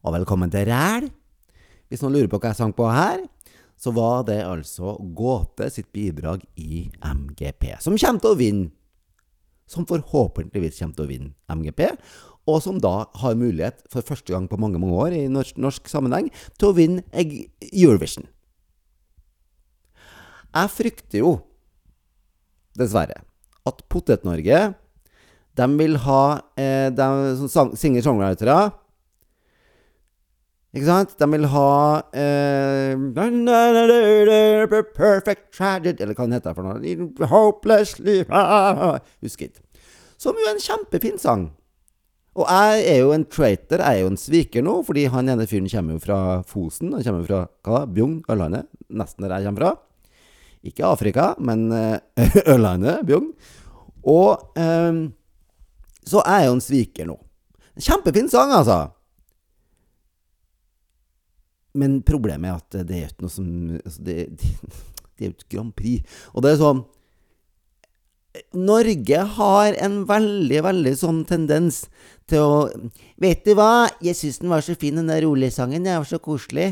og velkommen til Ræl. Hvis noen lurer på hva jeg sang på her, så var det altså Gåte sitt bidrag i MGP, som kommer til å vinne. Som forhåpentligvis kommer til å vinne MGP, og som da har mulighet, for første gang på mange mange år i norsk, norsk sammenheng, til å vinne Eurovision. Jeg frykter jo, dessverre, at Potet-Norge de vil ha eh, de som singer-songwritere Ikke sant? De vil ha eh, Perfect Tragedy Eller hva den heter for noe? Hopelessly Husker ikke. Som jo er en kjempefin sang. Og jeg er jo en traitor, jeg er jo en sviker nå, fordi han ene fyren kommer jo fra Fosen. Han kommer fra hva da? Bjugn, Ørlandet. Nesten der jeg kommer fra. Ikke Afrika, men eh, Ørlandet, Bjugn. Og eh, så er jo en sviker nå. Kjempefin sang, altså. Men problemet er at det er ikke noe som altså det, det, er jo ikke Grand Prix. Og det er sånn Norge har en veldig, veldig sånn tendens til å Vet du hva, jeg syns den var så fin, den der rolige sangen. Den var så koselig.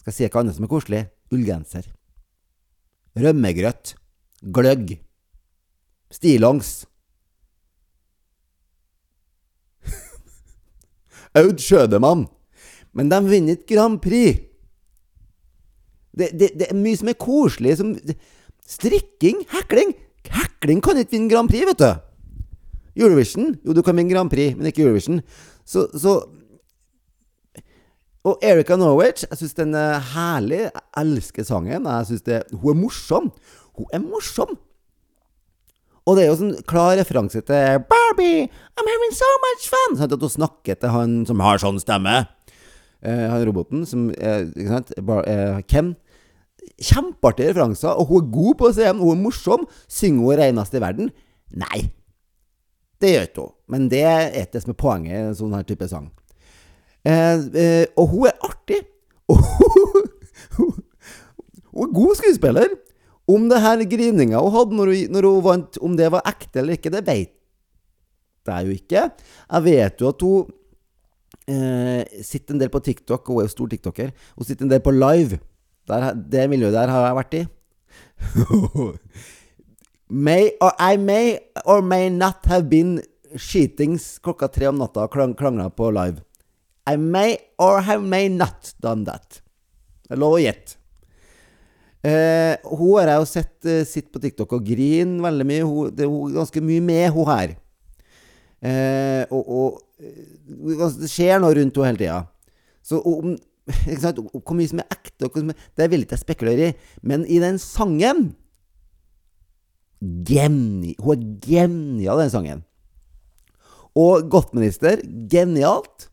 Skal jeg si hva annet som er koselig? Ullgenser. Rømmegrøt. Gløgg. Stillongs. Aud Schødemann. Men de vinner ikke Grand Prix. Det, det, det, er mye som er koselig. Som strikking, hekling. Hekling kan ikke vinne Grand Prix, vet du. Eurovision Jo, du kan vinne Grand Prix, men ikke Eurovision. Så, så Og Erika Norwich, jeg syns den er herlig. Jeg elsker sangen. Jeg synes det, Hun er morsom. Hun er morsom. Og det er jo sånn klar referanse til Barbie, I'm having so much fun! Sånn at hun snakker til han som har sånn stemme. Eh, han roboten som Ikke sant? Eh, Ken. Kjempeartige referanser, og hun er god på scenen. Hun er morsom. Synger hun renest i verden? Nei. Det gjør ikke hun. Men det er ikke det som er poenget i en sånn her type sang. Eh, og hun er artig. Og hun er god skuespiller. Om det her grininga hun hadde når hun, når hun, vant, om det var ekte eller ikke, det vet jeg jo ikke. Jeg vet jo at hun eh, sitter en del på TikTok, hun er jo stor TikToker. Hun sitter en del på live. Der, det miljøet der har jeg vært i. may or I may or may not have been cheatings klokka tre om natta og klang, klangla på live. I may or have may not done that. Det er lov å gjette. Eh, hun har jeg jo sett eh, sitte på TikTok og grine veldig mye. Hun, det er ganske mye med, hun her. Eh, og, og det skjer noe rundt henne hele tida. Så Hvor mye som er ekte, det vil ikke jeg spekulere i. Men i den sangen Geni, Hun er genial, den sangen. Og Godtminister genialt.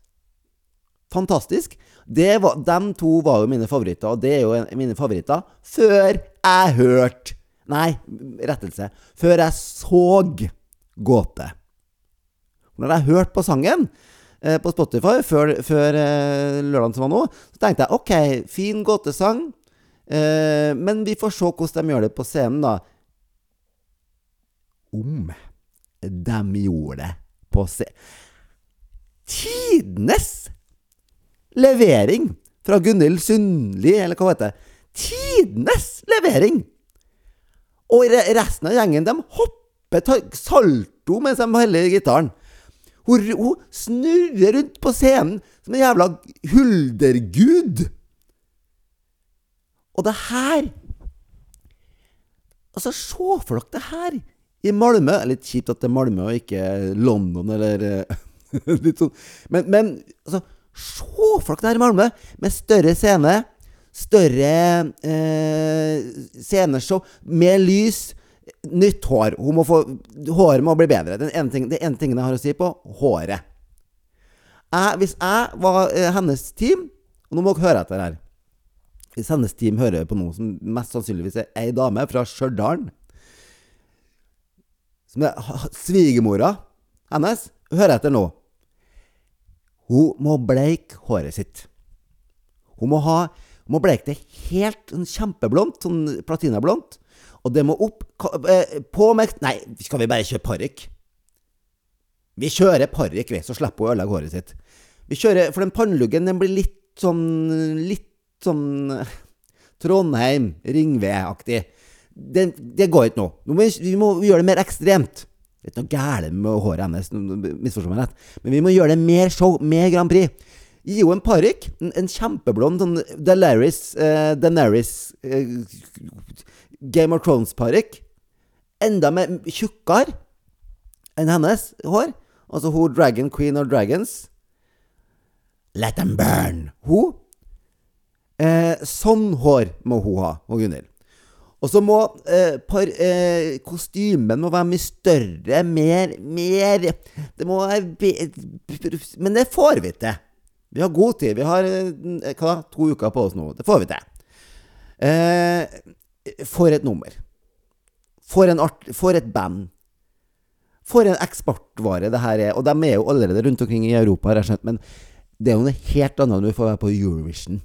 Fantastisk. Var, de to var jo mine favoritter, og det er jo mine favoritter før jeg hørte Nei, rettelse. Før jeg så Gåte. Når jeg hørte på sangen eh, på Spotify før, før eh, lørdagen som var nå, så tenkte jeg ok, fin gåtesang, eh, men vi får se hvordan de gjør det på scenen, da. Om de gjorde det på scenen Tidenes levering fra Gunhild Sundli, eller hva heter det. Tidenes levering! Og resten av gjengen de hopper salto mens de holder gitaren. Hun, hun, snurrer rundt på scenen som en jævla huldergud. Og det her Altså, se for dere det her i Malmö. Litt kjipt at det er Malmö og ikke London eller litt sånn. Men, men altså Se for dere det her i Malmö, med større scene. Større eh, sceneshow, med lys. Nytt hår. Hun må få, håret må bli bedre. Det ene ting, det ene tingen jeg har å si på håret. Jeg, hvis jeg var eh, hennes team Og nå må dere høre etter her. Hvis hennes team hører på noe som mest sannsynligvis er ei dame fra Stjørdal Som er svigermora hennes Hør etter nå. Hun må bleike håret sitt. Hun må ha hun Må bleike det helt sånn kjempeblondt, sånn platinablondt. Og det må opp eh, På med Nei, skal vi bare kjøre parykk? Vi kjører parykk, vi, så slipper hun å ødelegge håret sitt. Vi kjører, For den panneluggen den blir litt sånn Litt sånn eh, Trondheim, Ringve-aktig. Det, det går ikke nå. nå må vi, vi må gjøre det mer ekstremt. Det er ikke noe galt med håret hennes, misforstå meg rett. Men vi må gjøre det mer show, mer Grand Prix. Gi jo en parykk. En, en kjempeblond sånn Delaris, eh, Daenerys eh, Game of Thrones-parykk. Enda mer tjukkere enn hennes hår. Altså hun Dragon Queen of Dragons. Let them burn. Hun eh, Sånn hår må hun ha, hun Gunhild. Og så må eh, par, eh, kostymen må være mye større, mer Mer Det må være Men det får vi til. Vi har god tid. Vi har eh, hva, to uker på oss nå. Det får vi til. Eh, for et nummer. For, art, for et band. For en eksportvare det her er. Og de er jo allerede rundt omkring i Europa, har jeg skjønt. Men det er jo noe helt annet når du får være på Eurovision.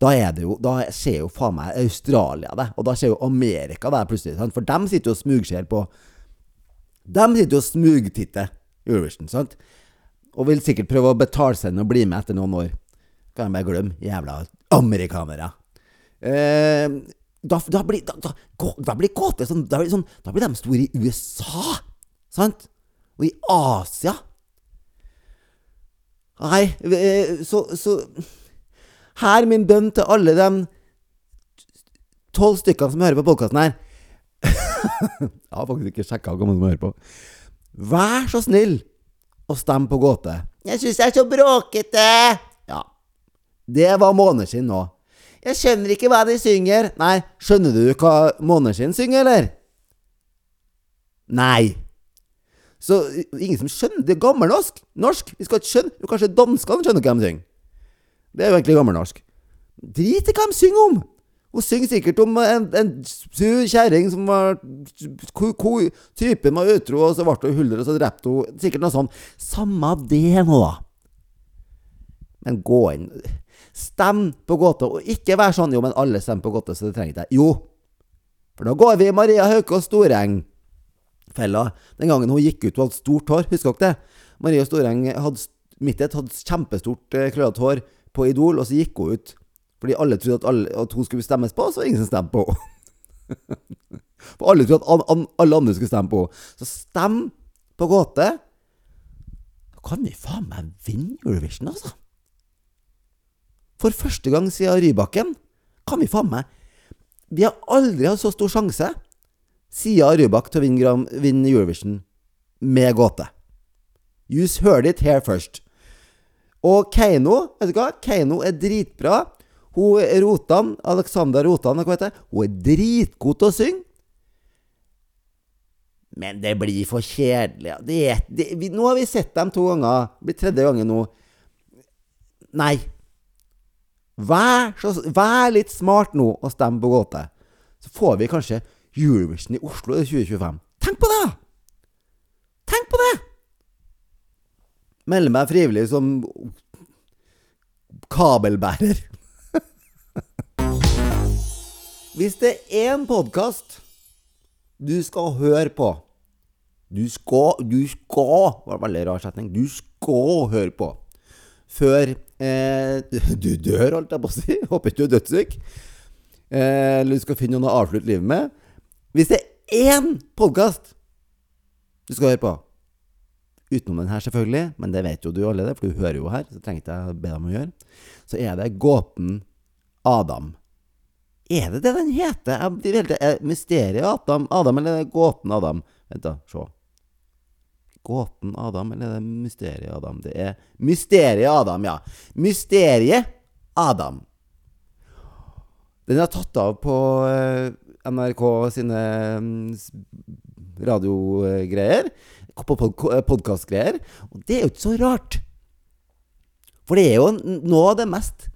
Da jo Da ser jo faen meg Australia det, og da ser jo Amerika det plutselig. Sant? For dem sitter jo og smugser på Dem sitter jo og smugtitter Eurovision, sant? Og vil sikkert prøve å betale seg inn og bli med etter noen år. Kan jeg bare glemme. Jævla amerikanere. Eh, da, da, blir, da, da, da blir kåte sånn da, sånn da blir de store i USA, sant? Og i Asia. Nei, eh, så, så Her min bønn til alle de tolv stykkene som hører på podkasten her. Jeg har faktisk ikke sjekka hvor mange som hører på. Vær så snill å stemme på gåte. Jeg syns det er så bråkete. Ja. Det var Måneskinn nå. Jeg skjønner ikke hva de synger. Nei, skjønner du hva Måneskinn synger, eller? Nei. Så ingen som skjønner Det er gammelnorsk. Norsk. Vi skal ikke skjønne Jo, Kanskje danskene skjønner hva de synger. Det er jo egentlig gammelnorsk. Drit i hva de synger om! Hun synger sikkert om en, en sur kjerring som var ko, ko, Typen var utro, og så ble hun hulder, og så drepte hun Sikkert noe sånt. Samme det nå, da. Men gå inn Stem på Gåte, og ikke vær sånn Jo, men alle stemmer på Gåte, så det trenger jeg. Jo. For da går vi Maria Haukås Storeng-fella. Den gangen hun gikk ut og hadde stort hår. Husker dere det? Maria Storeng hadde Mittet hadde kjempestort klødete hår på Idol, og så gikk hun ut. Fordi alle trodde at, alle, at hun skulle stemmes på, så var det ingen som stemte på henne. For alle trodde at an, an, alle andre skulle stemme på henne. Så stem på gåte. Da kan vi faen meg vinne Eurovision, altså. For første gang siden Rybakken kan vi faen meg Vi har aldri hatt så stor sjanse siden Rybak til å vinne, vinne Eurovision med gåte. You heard it here first. Og Keiino, vet du hva? Keiino er dritbra. Hun Rotan, Alexandra Rotan, hva heter? Hun er dritgod til å synge. Men det blir for kjedelig. Det det, vi, nå har vi sett dem to ganger. Det blir tredje gangen nå. Nei. Vær, så, vær litt smart nå og stem på gåte. Så får vi kanskje Eurovision i Oslo i 2025. Tenk på det! Tenk på det! Melde meg frivillig som kabelbærer. Hvis det er en podkast du skal høre på Du skal Du skal Det var en veldig rar setning. Du skal høre på før eh, du dør, holdt jeg på å si. Håper ikke du er dødssyk. Eh, eller du skal finne noe å avslutte livet med. Hvis det er én podkast du skal høre på Utenom den her, selvfølgelig, men det vet jo du allerede, for du hører jo her. Så trengte jeg jeg be deg om å gjøre. Så er det Gåten Adam. Er det det den heter? Er Mysteriet Adam, Adam, eller er Gåten Adam? Vent, da. Se. Gåten Adam, eller er det Mysteriet Adam? Det er Mysteriet Adam, ja. Mysteriet Adam. Den er tatt av på eh, NRK sine mm, radiogreier. På podkastgreier. Og det er jo ikke så rart. For det er jo noe av det mest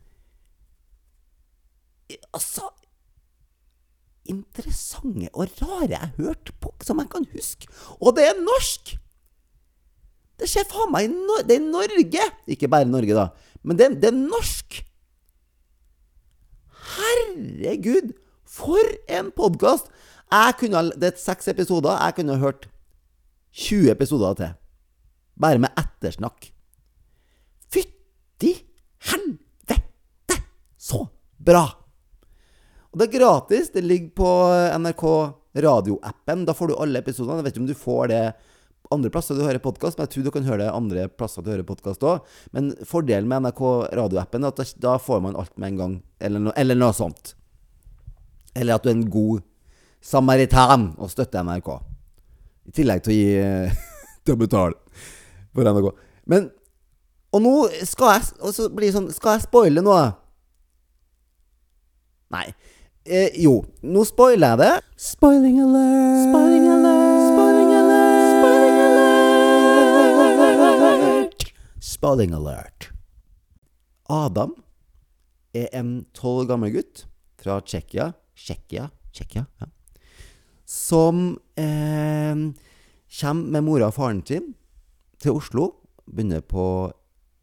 Altså Interessante og rare jeg har hørt på, som jeg kan huske. Og det er norsk! Det skjer faen meg i no Det er Norge! Ikke bare Norge, da. Men det, det er norsk. Herregud, for en podkast! Det er seks episoder. Jeg kunne hørt 20 episoder til. Bare med ettersnakk. Fytti helvete! Så bra! Og det er gratis. Det ligger på NRK radioappen. Da får du alle episodene. Jeg vet ikke om du får det andre plasser du hører podkast, men jeg tror du kan høre det andre plasser du hører podkast òg. Men fordelen med NRK radioappen er at da får man alt med en gang. Eller, no, eller noe sånt. Eller at du er en god samaritan og støtter NRK. I tillegg til å gi eh, til å betale for NRK. Men Og nå skal jeg Og så blir det sånn Skal jeg spoile noe? Nei. Eh, jo, nå spoiler jeg det. Spoiling alert. Spoiling alert. Spoiling alert. Spoiling alert. Spoiling alert. Adam er en tolv år gammel gutt fra Tsjekkia Tsjekkia? Tsjekkia, ja. Som eh, kommer med mora og faren sin til Oslo. Begynner på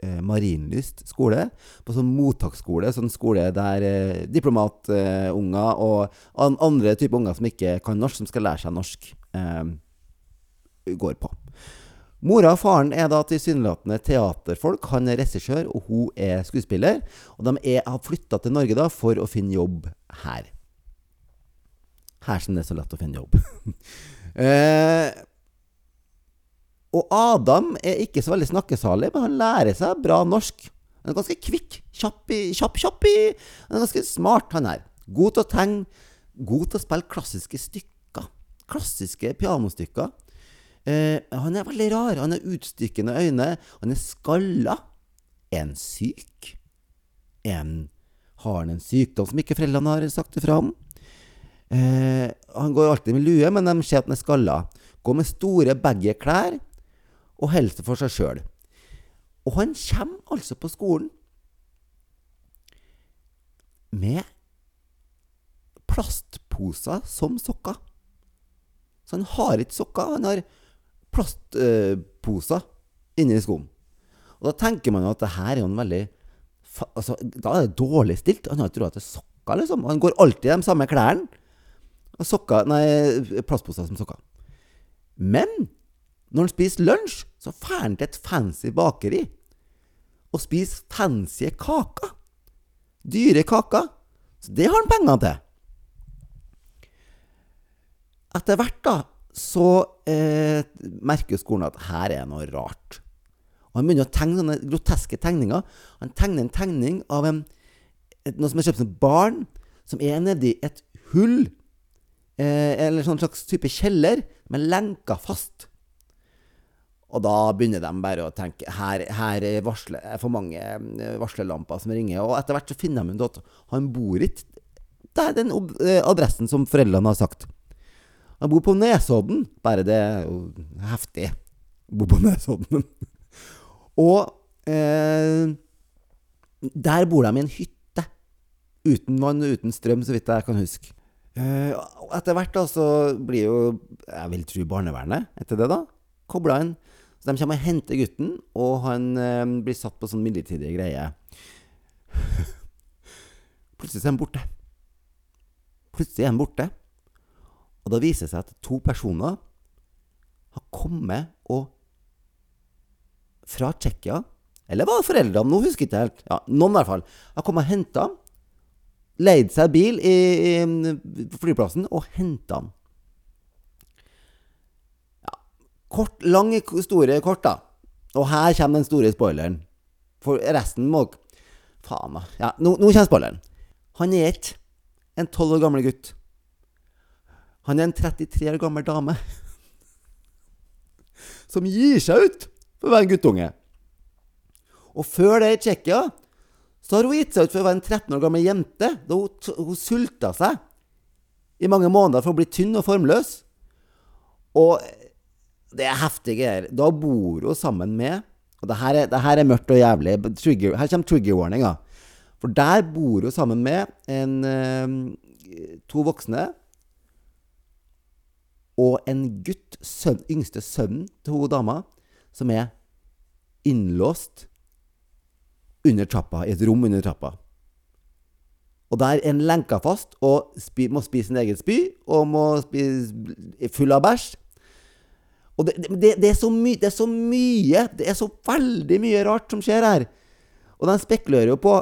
eh, Marienlyst skole. På sånn mottaksskole. Sånn skole der eh, diplomatunger og an andre typer unger som ikke kan norsk, som skal lære seg norsk, eh, går på. Mora og faren er da tilsynelatende teaterfolk. Han er regissør, og hun er skuespiller. Og de er, har flytta til Norge da for å finne jobb her. Her som det er så lett å finne jobb. eh, og Adam er ikke så veldig snakkesalig, men han lærer seg bra norsk. Han er ganske kvikk. Kjapp, kjapp, kjapp. Han er ganske smart, han her. God til å tegne. God til å spille klassiske stykker. Klassiske pianostykker. Eh, han er veldig rar. Han har utstykkende øyne. Han er skalla. Er han syk? En, har han en sykdom som ikke foreldrene har sagt ifra om? Eh, han går alltid med lue, men de ser at han er skalla. Går med store baggy klær og helse for seg sjøl. Og han kommer altså på skolen med plastposer som sokker. Så han har ikke sokker, han har plastposer inni skoen. Og da tenker man jo at det her er jo en veldig altså, Da er det dårlig stilt. Han har ikke råd til sokker, liksom. Han går alltid i de samme klærne. Og sokker Nei, plastposer som sokker. Men når han spiser lunsj, så drar han til et fancy bakeri og spiser fancy kaker. Dyre kaker. Så det har han penger til. Etter hvert da, så eh, merker skolen at her er noe rart. Og Han begynner å tegne sånne groteske tegninger. Han tegner en tegning av en, et, noe som er kjøpt som barn, som er nedi et hull, eh, eller sånn slags type kjeller, med lenka fast. Og da begynner de bare å tenke her, her er varsle, for mange eh, som ringer. Og etter hvert så finner de ut at han bor ikke der den eh, adressen som foreldrene har sagt. Han bor på Nesodden. Bare det er jo heftig. Bor på Nesodden. og eh, der bor de i en hytte. Uten vann og uten strøm, så vidt jeg kan huske. Eh, etter hvert da så blir jo Jeg vil tro barnevernet, etter det, da, kobla inn. Så de kommer og henter gutten, og han eh, blir satt på sånn midlertidig greie. Plutselig er han borte. Plutselig er han borte. Og da viser det seg at to personer har kommet og Fra Tsjekkia Eller var det foreldrene? Nå husker jeg ikke helt. Ja, Noen i hvert fall. Har kommet og henta ham. Leid seg bil i, i på flyplassen og henta han. Ja. Kort, lange, store kort, da. Og her kommer den store spoileren. For resten må Faen, da. Ja, nå, nå kommer spoileren. Han er ikke en tolv år gammel gutt. Han er en 33 år gammel dame som gir seg ut for å være en guttunge. Og før det i Tsjekkia så har hun gitt seg ut for å være en 13 år gammel jente. Da hun, hun sulta seg i mange måneder for å bli tynn og formløs. Og det er heftige greier. Da bor hun sammen med Og det her er, det her er mørkt og jævlig. Trigger, her kommer trigger warninga. For der bor hun sammen med en, eh, to voksne og en gutt, sønn, yngste sønnen til hun dama, som er innlåst under trappa, i et rom under trappa. Og der er en lenka fast og spi, må spise sin egen spy, og må spise full av bæsj. Og det, det, det, er mye Det er så mye Det er så veldig mye rart som skjer her. Og de spekulerer jo på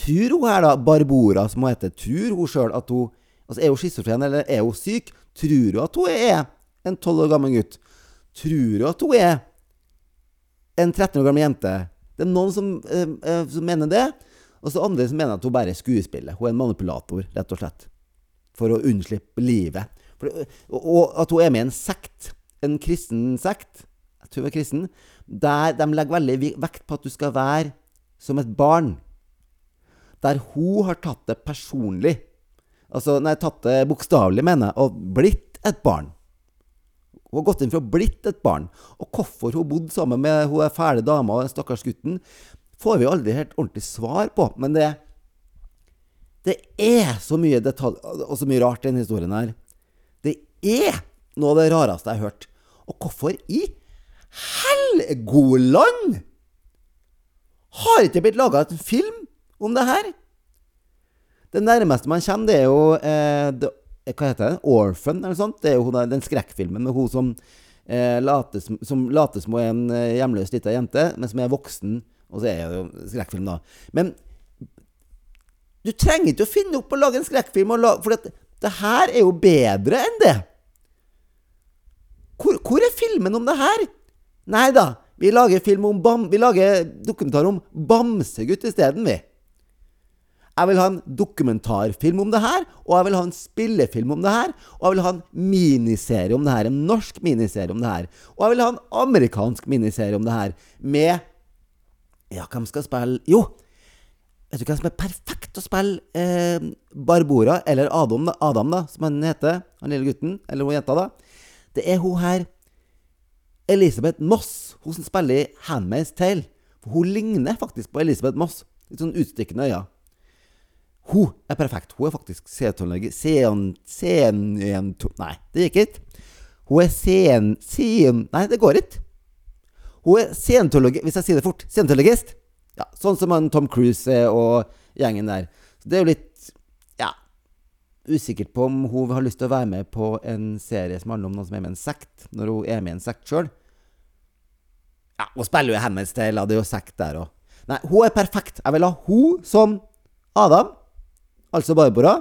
Tror hun her, da, Barbora, som hun heter, tror hun sjøl at hun Altså, Er hun schizofren, eller er hun syk? Tror hun at hun er en tolv år gammel gutt? Tror hun at hun er en 13 år gammel jente? Det er noen som, eh, eh, som mener det. Og så andre som mener at hun bare skuespiller. Hun er en manipulator, rett og slett. For å unnslippe livet. For, og at hun er med i en sekt. En kristen sekt. Jeg tror jeg er kristen. Der de legger veldig vekt på at du skal være som et barn. Der hun har tatt det personlig. Altså, nei, tatt det bokstavelig, mener jeg, og blitt et barn. Hun har gått inn for å blitt et barn. Og hvorfor hun bodde sammen med hun fæle dama og den stakkars gutten, får vi aldri helt ordentlig svar på. Men det, det er så mye detalj og så mye rart i denne historien her. Det er noe av det rareste jeg har hørt. Og hvorfor i Helgoland har ikke blitt laga en film om det her? Det nærmeste man kommer, det er jo eh, det, Hva heter det? Orphan, eller sånt. Det er jo den skrekkfilmen med hun som eh, later som hun er en eh, hjemløs lita jente, men som er voksen og så er det jo skrekkfilm, da. Men du trenger ikke å finne opp og lage en skrekkfilm, for det, det her er jo bedre enn det. Hvor, hvor, er filmen om det her? Nei da, vi lager, film om bam, vi lager dokumentar om Bamsegutt isteden, vi. Jeg vil ha en dokumentarfilm om det her, og jeg vil ha en spillefilm om det her, og jeg vil ha en miniserie om det her, en norsk miniserie om det her, og jeg vil ha en amerikansk miniserie om det her, med ja, hvem skal spille Jo! Vet du hvem som er perfekt å spille eh, Barbora, eller Adam, da, Adam, da, som han heter, han lille gutten, eller hun jenta, da? Det er hun her Elisabeth Moss, hun som spiller i Handmaid's Tale. For hun ligner faktisk på Elisabeth Moss. Litt sånn utstikkende øyne. Hun er perfekt. Hun er faktisk seantonlege Sen... Sen... Nei, det gikk ikke. Hun er sen... Sen... Nei, det går ikke. Hun er scientologist Hvis jeg sier det fort scientologist. Ja, sånn som han Tom Cruise og gjengen der. Så det er jo litt Ja Usikkert på om hun har lyst til å være med på en serie som handler om noen som er med i en sekt, når hun er med i en sekt sjøl. Ja, hun spiller jo Handmaid's Tale, det er jo sekt der òg. Nei, hun er perfekt. Jeg vil ha hun som Adam, altså Barbara.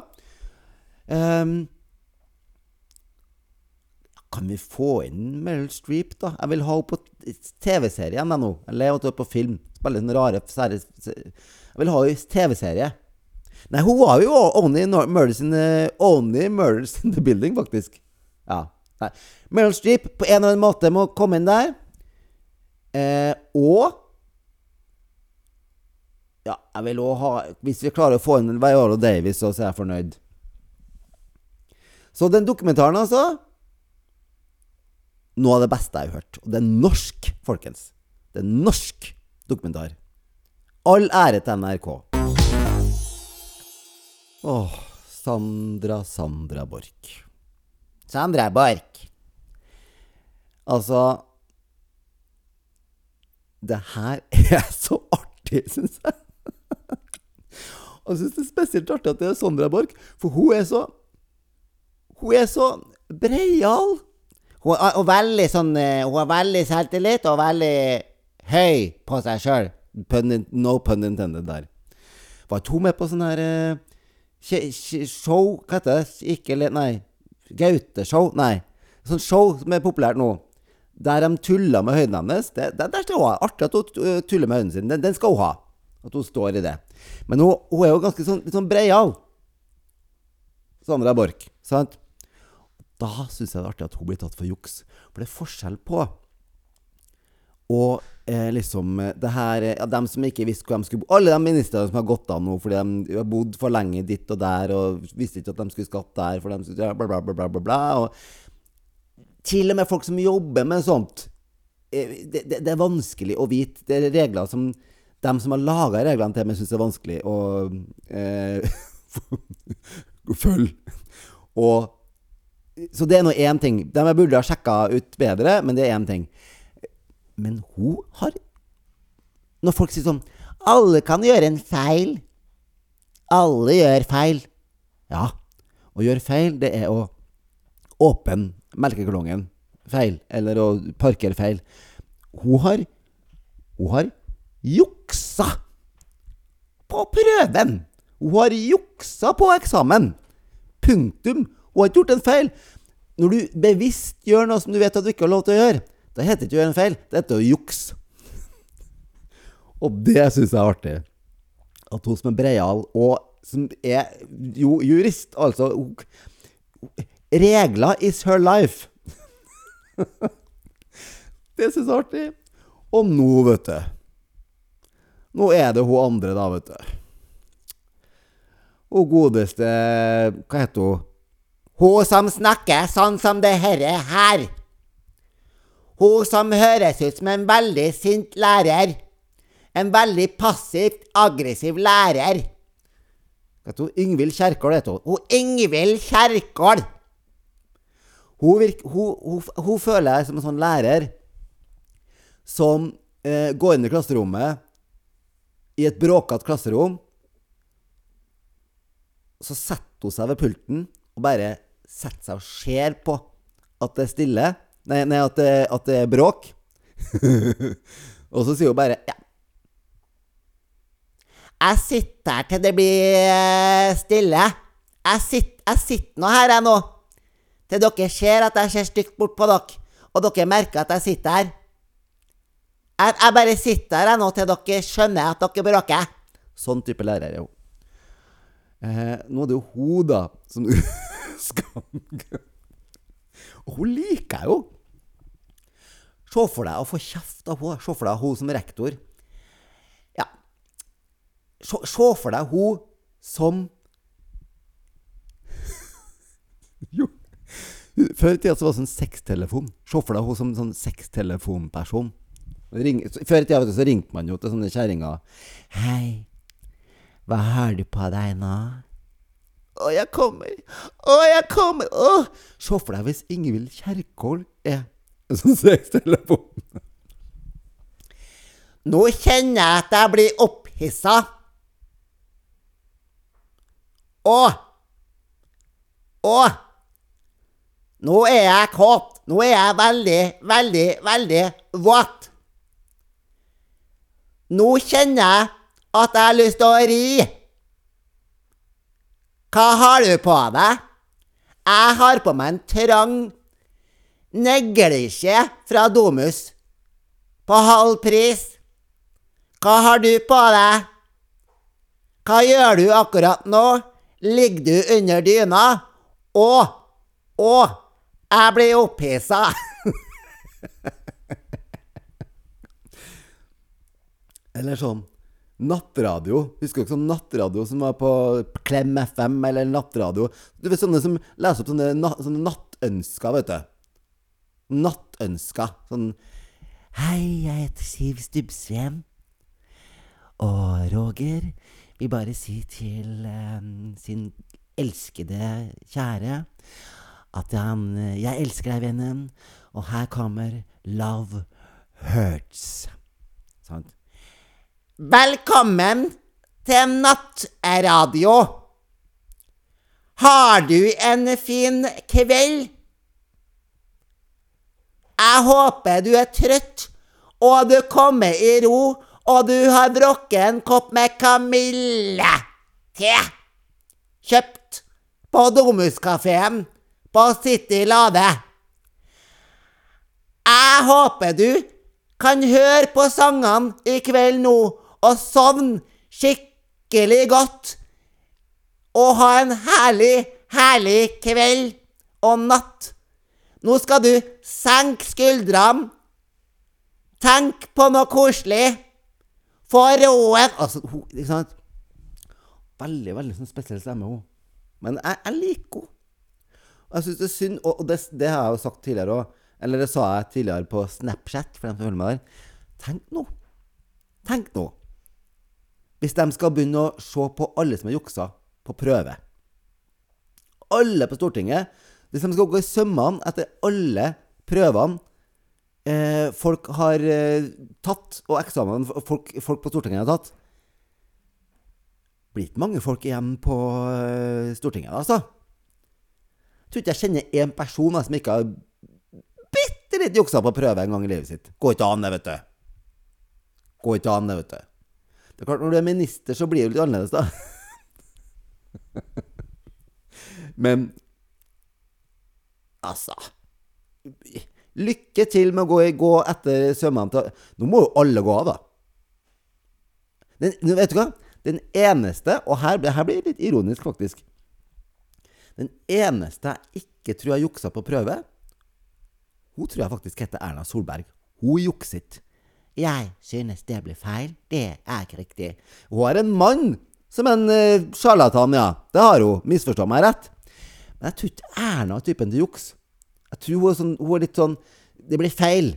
Um, kan vi få inn Meryl Streep, da? Jeg vil ha henne på TV-serie igjen nå. Eller jeg på film. Spille sånne rare serier. Jeg vil ha henne i TV-serie. Nei, hun var jo Only Murders in the, only murders in the Building, faktisk. Ja. Nei. Meryl Streep på en eller annen måte må komme inn der. Eh, og Ja, jeg vil òg ha Hvis vi klarer å få inn Viola Davis, så er jeg fornøyd. Så den dokumentaren, altså noe av det beste jeg har hørt. Og det er norsk, folkens. Det er norsk dokumentar. All ære til NRK. Åh, Sandra Sandra Borch. Sandra Borch. Altså Det her er så artig, syns jeg. Og jeg syns det er spesielt artig at det er Sandra Borch, for hun er så Hun er så breial. Hun er veldig sånn eh, Hun har veldig selvtillit og veldig høy på seg sjøl. No pun intended der. Var ikke hun med på sånn her uh, show Hva heter det? Ikke Nei. Gaute-show? Nei. Sånn show som er populært nå. Der de tuller med høyden hennes. Det, det, det skal hun ha. Artig at hun tuller med høyden sin. Den, den, skal hun ha. At hun står i det. Men hun, hun er jo ganske sånn, litt sånn breial. Sandra Borch. Sant? Da syns jeg det er artig at hun blir tatt for juks. For det er forskjell på og eh, liksom det her ja, Dem som ikke visste hvor de skulle bo Alle de ministrene som har gått av nå fordi de har bodd for lenge ditt og der og visste ikke at de skulle skatte der, for de ja, bla, bla, bla, bla, bla. Og til og med folk som jobber med sånt. Eh, det, det, det, er vanskelig å vite. Det er regler som de som har laga reglene til meg, syns er vanskelig å eh, følge. Og så det er nå én ting. De burde ha sjekka ut bedre, men det er én ting. Men hun har Når folk sier sånn Alle kan gjøre en feil. Alle gjør feil. Ja, å gjøre feil, det er å åpne melkeklongen feil, eller å parkere feil. Hun har Hun har juksa på prøven! Hun har juksa på eksamen! Punktum! Hun har ikke gjort en feil. Når du bevisst gjør noe som du vet at du ikke har lov til å gjøre, da heter det ikke å gjøre en feil, det heter å jukse. Og det syns jeg er artig. At hun som er breial, og som er jo jurist, altså Regler is her life. det syns jeg er artig. Og nå, vet du Nå er det hun andre, da, vet du. Hun godeste Hva heter hun? Hun som snakker sånn som det herre her. Hun som høres ut som en veldig sint lærer. En veldig passivt aggressiv lærer. Hva heter hun? Ingvild Kjerkol heter hun. Hun Ingvild Kjerkol! Hun, virk, hun, hun, hun, føler jeg som en sånn lærer som eh, går inn i klasserommet i et bråkete klasserom. Så setter hun seg ved pulten og bare setter seg og ser på at det er stille. Nei, nei at, det, at det er bråk. og så sier hun bare ja. Jeg sitter her til det blir eh, stille. Jeg sitter, jeg sitter nå her, jeg nå. Til dere ser at jeg ser stygt bort på dere, og dere merker at jeg sitter her. Jeg, jeg bare sitter her jeg nå til dere skjønner at dere bråker. Sånn type lærer er hun. Eh, nå er det jo hun, da, som skal Og hun liker jeg jo. Se for deg å få kjeft av henne. Se for deg hun som rektor. Ja Se, se for deg hun som Jo. Før i tida så var det sånn sextelefon. Se for deg hun som sånn sextelefonperson. Ring, før i tida så ringte man jo til sånne kjerringer. 'Hei, hva har du på deg nå?' 'Å, jeg kommer. Å, jeg kommer.' Å. Se for deg hvis Ingvild Kjerkol er en sånn sextelefon. Nå kjenner jeg at jeg blir opphissa. Å. Å. Nå er jeg kåt. Nå er jeg veldig, veldig, veldig våt. Nå kjenner jeg at jeg har lyst til å ri. Hva har du på deg? Jeg har på meg en trang negleskje fra Domus. På halv pris. Hva har du på deg? Hva gjør du akkurat nå? Ligger du under dyna? Å, å, jeg blir opphissa. Eller sånn nattradio. Husker dere sånn nattradio som var på Klem FM, eller nattradio? Du vet sånne som leser opp sånne, na sånne nattønsker, vet du. Nattønsker. Sånn Hei, jeg heter Siv Stubbsveen. Og Roger vil bare si til um, sin elskede kjære at han Jeg elsker deg, vennen, og her kommer Love Hurts. Sånn. Velkommen til nattradio. Har du en fin kveld? Jeg håper du er trøtt, og du kommer i ro, og du har drukket en kopp med kamille-te. Kjøpt på Domuskafeen på City Lade. Jeg håper du kan høre på sangene i kveld nå og sovne skikkelig godt. Og ha en herlig, herlig kveld og natt. Nå skal du senke skuldrene. Tenk på noe koselig. Få roen Altså, hun Ikke sant? Veldig, veldig sånn spesiell stemme, hun. Men jeg, jeg liker henne. Jeg syns det er synd, og det, det, har jeg jo sagt tidligere òg. Eller det sa jeg tidligere på Snapchat, for dem som følger med der. Tenk nå. Tenk nå. Hvis de skal begynne å se på alle som har juksa på prøve. Alle på Stortinget. Hvis de skal gå i sømmene etter alle prøvene eh, folk har eh, tatt, og eksamen folk, folk, på Stortinget har tatt blir ikke mange folk igjen på eh, Stortinget, altså. Jeg tror ikke jeg kjenner én person som ikke har bitte litt juksa på prøve en gang i livet sitt. Går ikke an, det, vet du. Går ikke an, det, vet du. Det er klart, Når du er minister, så blir det litt annerledes, da. Men altså Lykke til med å gå, gå etter sømmene til Nå må jo alle gå av, da. Den, vet du hva? Den eneste, og her, her blir det litt ironisk, faktisk Den eneste jeg ikke tror jeg juksa på prøve, hun tror jeg faktisk heter Erna Solberg. Hun jukset. Jeg synes det blir feil. Det er ikke riktig. Hun har en mann som en sjarlatan, ja. Det har hun. Misforstå meg rett. Men jeg tror ikke Erna er typen til juks. Jeg tror hun er, sånn, hun er litt sånn Det blir feil.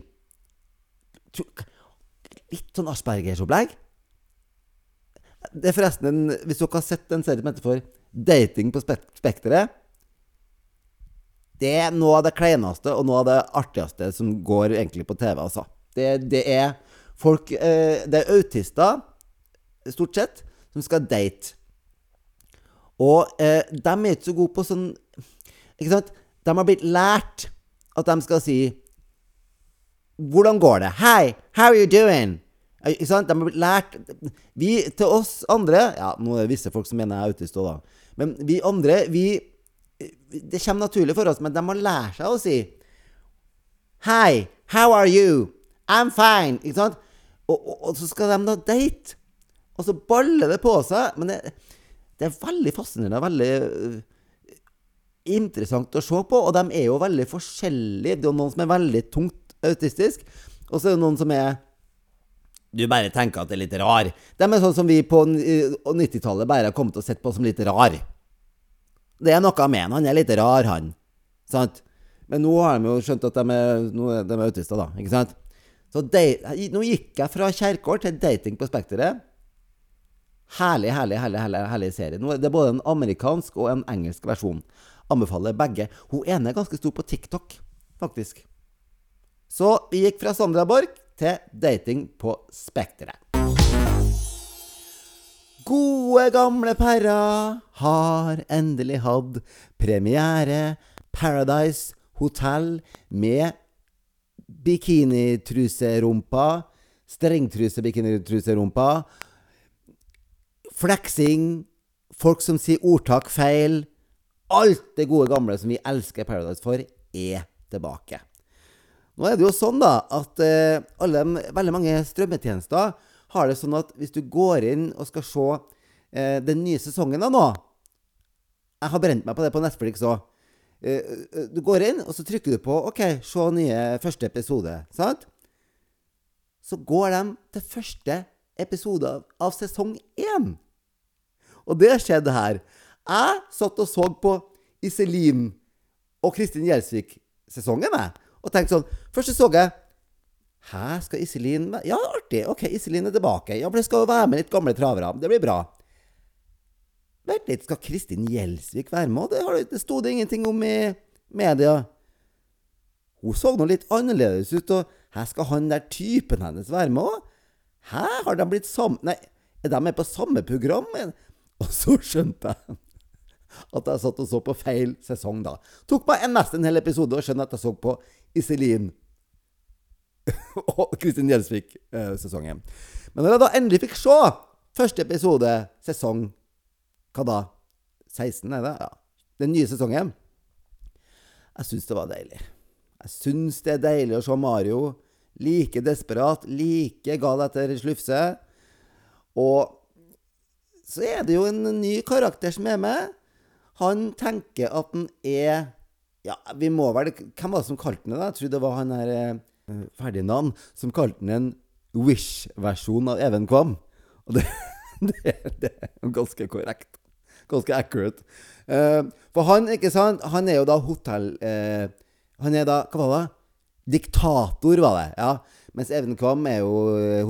Litt sånn Aspergers-opplegg. Det er forresten en, Hvis dere har sett en serie som heter for Dating på Spekteret Det er noe av det kleineste og noe av det artigste som går egentlig på TV, altså. Det, det er folk eh, Det er autister, stort sett, som skal date. Og eh, de er ikke så gode på sånn Ikke sant? De har blitt lært at de skal si Hvordan går det? Hei, how are you doing? Ikke sant? De har blitt lært Vi, til oss andre Ja, nå er det visse folk som mener jeg er autist òg, da. Men vi andre, vi Det kommer naturlig for oss, men de har lært seg å si Hei, how are you? I'm fine. Ikke sant? Og, og, og så skal de da date. Og så baller det på seg. Men det, det er veldig fascinerende. Veldig uh, interessant å se på. Og de er jo veldig forskjellige. Det er noen som er veldig tungt autistisk, og så er det noen som er du bare tenker at det er litt rar. De er sånn som vi på 90-tallet bare har kommet og sett på som litt rar. Det er noe med han. Han er litt rar, han. Sant? Men nå har de jo skjønt at de er, de er autister, da. Ikke sant? Så de, nå gikk jeg fra Kjerkol til dating på Spekteret. Herlig, herlig, herlig, herlig, herlig serie. Nå er det både en amerikansk og en engelsk versjon. Anbefaler begge. Hun ene er ganske stor på TikTok, faktisk. Så vi gikk fra Sandra Borch til dating på Spekteret. Gode, gamle pærer har endelig hatt premiere. Paradise Hotel med bikinitruserumpa, strengtruse-bikinitruserumpa, fleksing, folk som sier ordtak feil Alt det gode gamle som vi elsker Paradise for, er tilbake. Nå er det jo sånn da at eh, alle, veldig mange strømmetjenester har det sånn at hvis du går inn og skal se eh, den nye sesongen da nå Jeg har brent meg på det på Netflix òg. Eh, eh, du går inn, og så trykker du på OK, se nye første episode. Sant? Så går de til første episode av, av sesong én. Og det skjedde her. Jeg satt og så på Iselin og Kristin Gjelsvik-sesongen. Og tenkte sånn Først så jeg Hæ, skal Iselin med? Ja, artig. Ok, Iselin er tilbake. Ja, for det skal jo være med litt gamle travere. Det blir bra. Vent litt, skal Kristin Gjelsvik være med? Det, det sto det ingenting om i media. Hun så nå litt annerledes ut, og her skal han der typen hennes være med òg? Hæ, har de blitt sammen Nei, er de med på samme program? Og så skjønte jeg at jeg satt og så på feil sesong, da. Tok meg nesten en hel episode og skjønner at jeg så på Iselin og Kristin Gjelsvik-sesongen. Men når jeg da endelig fikk se første episode, sesong Hva da? 16, er det? Ja. Den nye sesongen. Jeg syns det var deilig. Jeg syns det er deilig å se Mario like desperat, like gal etter slufse. Og så er det jo en ny karakter som er med. Han tenker at han er Ja, vi må vel Hvem var det som kalte han det? Jeg tror det var han her uh, Ferdinand som kalte han en Wish-versjon av Even Kvam. Og det, det, det, er ganske korrekt. Ganske accurate. Uh, for han, ikke sant, han er jo da hotell... Uh, han er da Hva var det? Diktator, var det. ja. Mens Even Kvam er jo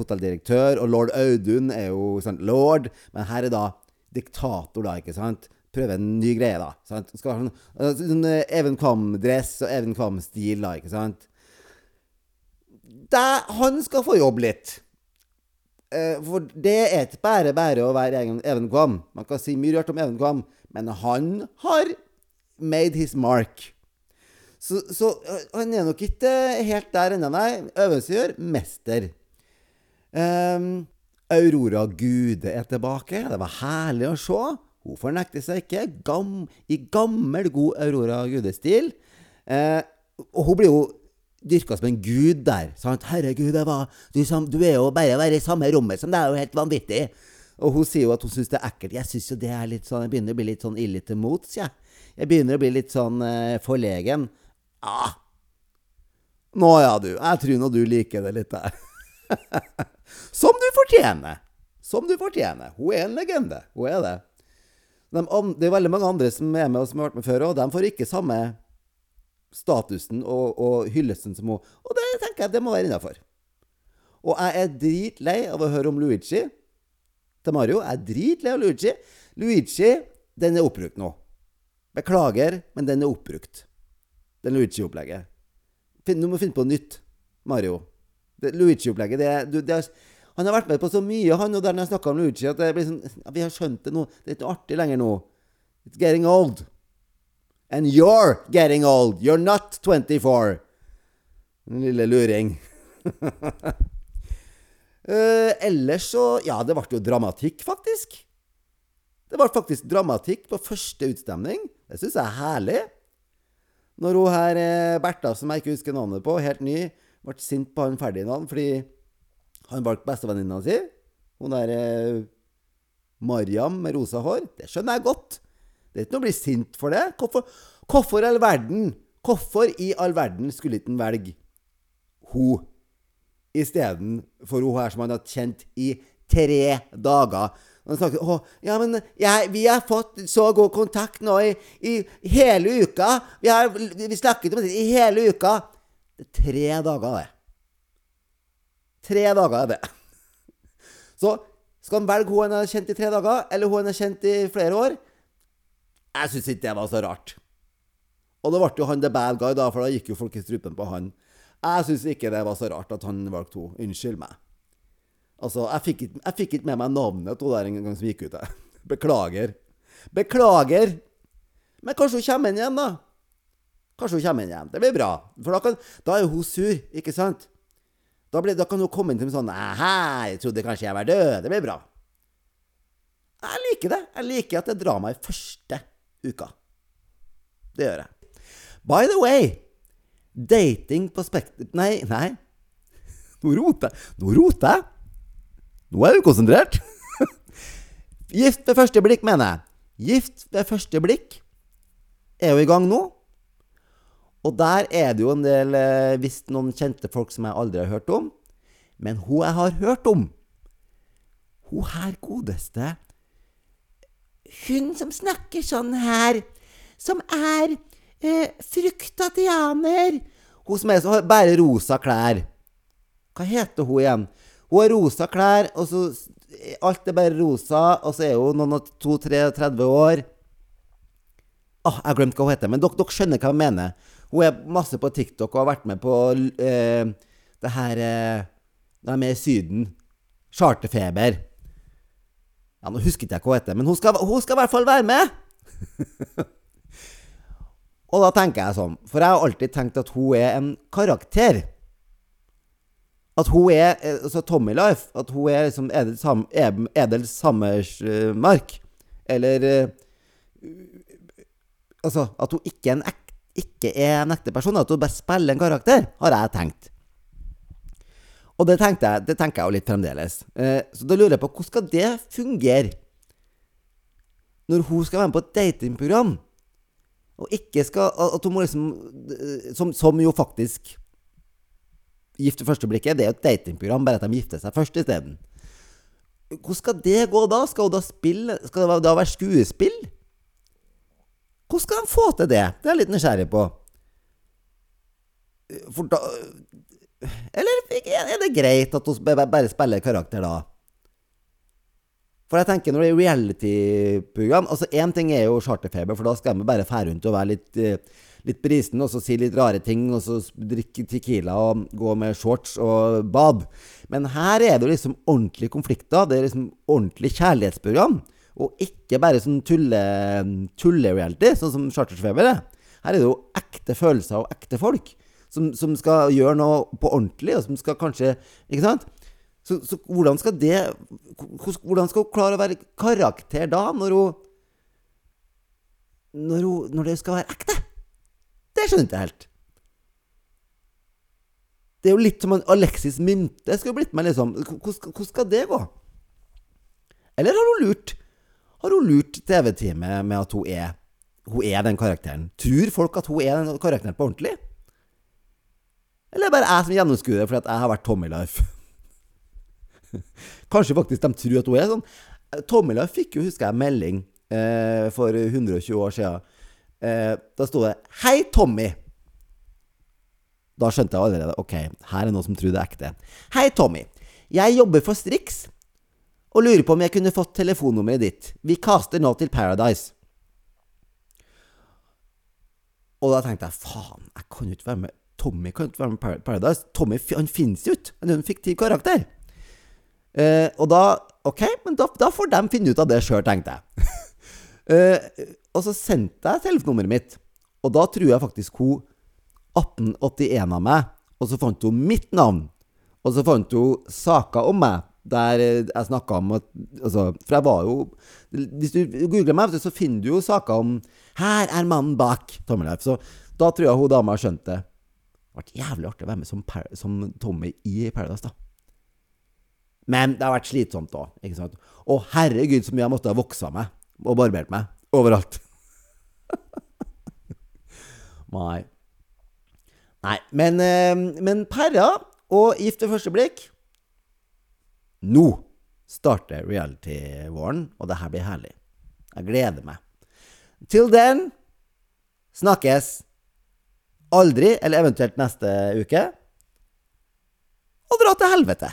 hotelldirektør, og lord Audun er jo sant, lord. Men her er da diktator, da, ikke sant? prøve en ny greie, da. Sant? Skal ha sånn, sånn Even Kvam-dress og Even Kvam-stil, da, ikke sant? Der, han skal få jobbe litt. Eh, for det er ikke bare bare å være Even Kvam. Man kan si mye rart om Even Kvam, men han har made his mark. Så, så øh, han er nok ikke helt der ennå, nei. Øvelse gjør mester. Um, Aurora Gude er tilbake. Det var herlig å se. Hun fornekter seg ikke. Gam, I gammel, god Aurora Gude-stil. Uh, og hun blir jo dyrka som en gud der. Sant? 'Herregud, var, du, som, du er jo bare være i samme rommet som deg. det er jo helt vanvittig'. Og hun sier jo at hun syns det er ekkelt. Jeg syns jo det er litt sånn Jeg begynner å bli litt sånn ille til mots, jeg. Jeg begynner å bli litt sånn uh, forlegen. Ja. Nå ja, du. Jeg tror nå du liker det litt der. Som du fortjener. Som du fortjener. Hun er en legende. Hun er det. De, det er veldig mange andre som er med og som har vært med før, og de får ikke samme statusen og, og hyllesten som hun. Og det tenker jeg det må være innafor. Og jeg er dritlei av å høre om Luigi til Mario. Jeg er dritlei av Luigi. Luigi, den er oppbrukt nå. Beklager, men den er oppbrukt. Den Luigi-opplegget. Finn- Du må finne på nytt, Mario. Det Luigi-opplegget, det, er- det er, Han har vært med på så mye, han, og der når jeg snakka om Luigi, at det blir sånn ja, Vi har skjønt det nå. Det er ikke artig lenger nå. It's getting old. And you're getting old. You're not 24. Den lille luring. uh, ellers så Ja, det ble jo dramatikk, faktisk. Det ble faktisk dramatikk på første utstemning. Det syns jeg er herlig. Når hun her eh, Bertha, som jeg ikke husker navnet på, helt ny, ble sint på han Ferdinand fordi han valgte bestevenninna si. Hun der eh, Mariam med rosa hår. Det skjønner jeg godt. Det er ikke noe å bli sint for det. Hvorfor, hvorfor all verden Hvorfor i all verden skulle ikke han velge hun istedenfor hun her som han har kjent i tre dager? Han snakker Å, ja, men jeg, vi har fått så god kontakt nå i, i hele uka. Vi har vi snakket om det i hele uka. Det er tre dager, det. Tre dager er det. Så skal han velge hun han har kjent i tre dager, eller hun han har kjent i flere år? Jeg syns ikke det var så rart. Og da ble jo han the bad guy, da, for da gikk jo folk i strupen på han. Jeg syns ikke det var så rart at han valgte henne. Unnskyld meg. Altså, jeg fikk, ikke, med meg navnet til der en gang som gikk ut. jeg. Beklager. Beklager. Men kanskje hun kommer inn igjen, da. Kanskje hun kommer inn igjen. Det blir bra. For da, kan, da er hun sur, ikke sant? Da, blir, da kan hun komme inn til sånn 'Hei, trodde kanskje jeg var død. Det blir bra. Jeg liker det. Jeg liker at det er drama i første uka. Det gjør jeg. By the way, dating på Spekter... Nei, nei. Nå roter jeg. Nå roter jeg. Nå er jeg konsentrert! Gift ved første blikk, mener jeg. Gift ved første blikk er jo i gang nå. Og der er det jo en del eh, visst noen kjente folk som jeg aldri har hørt om. Men hun jeg har hørt om, hun her godeste Hun som snakker sånn her, som er eh, fruktatianer Hun som er bare rosa klær. Hva heter hun igjen? Hun har rosa klær, og så Alt er bare rosa, og så er hun noen og 32-30 år. Åh, jeg glemte glemt hva hun heter, men dere, dere skjønner hva jeg mener. Hun er masse på TikTok og har vært med på eh, det her eh, De er med i Syden. Charterfeber. Ja, Nå husker ikke jeg hva hun heter, men hun skal, hun skal i hvert fall være med! og da tenker jeg sånn, for jeg har alltid tenkt at hun er en karakter. At hun er eh, altså Tommy Life. At hun er liksom Edel, Sam, Edel Sammersmark. Eller eh, Altså, at hun ikke er en, ek, ikke er en ekte person. At hun bare spiller en karakter, har jeg tenkt. Og det, jeg, det tenker jeg jo litt fremdeles. Eh, så da lurer jeg på hvordan skal det fungere? Når hun skal være med på et datingprogram, og ikke skal At hun må liksom Som, som jo faktisk Gift ved første blikket, det er jo et datingprogram, bare at de gifter seg først isteden. Hvordan skal det gå da? Skal hun da spille Skal det da være skuespill? Hvordan skal de få til det? Det er jeg litt nysgjerrig på. For da Eller er det greit at hun bare spiller karakter da? For jeg tenker når det er reality-program Altså Én ting er jo charterfeber, for da skal de bare fære rundt og være litt, eh, litt brisen, og så si litt rare ting, og så drikke Tequila og gå med shorts og bad. Men her er det jo liksom ordentlige konflikter. Det er liksom ordentlig kjærlighetsprogram. Og ikke bare sånn tulle-reality, tulle sånn som Chartersfeber er. Her er det jo ekte følelser og ekte folk som, som, skal gjøre noe på ordentlig, og som skal kanskje Ikke sant? Så, så hvordan skal det Hvordan skal hun klare å være karakter da, når hun Når, hun, når det skal være ekte? Det skjønner jeg ikke helt. Det er jo litt som en Alexis Mynte skulle blitt med, liksom. Hvordan skal det gå? Eller har hun lurt? Har hun lurt TV-teamet med at hun er, hun er den karakteren? Tror folk at hun er den karakteren på ordentlig? Eller er det bare jeg som gjennomskuer det fordi jeg har vært Tommy Life? Kanskje faktisk de tror at hun er sånn. Tommy Life fikk jo, husker jeg, melding eh, for 120 år siden. Eh, da sto det 'Hei, Tommy'. Da skjønte jeg allerede ok, her er noen som tror det er ekte. 'Hei, Tommy. Jeg jobber for Strix og lurer på om jeg kunne fått telefonnummeret ditt. Vi caster nå til Paradise.' Og da tenkte jeg faen, jeg kan jo ikke være med Tommy kan ikke være med i Paradise. Tommy han finnes jo ikke. Han er en fiktiv karakter. Eh, og da Ok, men da, da, får de finne ut av det sjøl, tenkte jeg. eh, og så sendte jeg telefonnummeret mitt, og da tror jeg faktisk hun 1881 av meg, og så fant hun mitt navn. Og så fant hun saker om meg der jeg snakka om at altså, For jeg var jo Hvis du googler meg, så finner du jo saker om 'Her er mannen bak Tommelleif'. Så da tror jeg hun dama skjønt det. Det vært jævlig artig å være med som, som Tommy i Paradise, da. Men det har vært slitsomt òg. Og herregud, så mye jeg måtte ha voksa meg og barbert meg overalt. Nei. Nei, men, eh, men Perra og Gift ved første blikk Nå starter reality-våren, og det her blir herlig. Jeg gleder meg. Til den snakkes aldri, eller eventuelt neste uke. Og dra til helvete!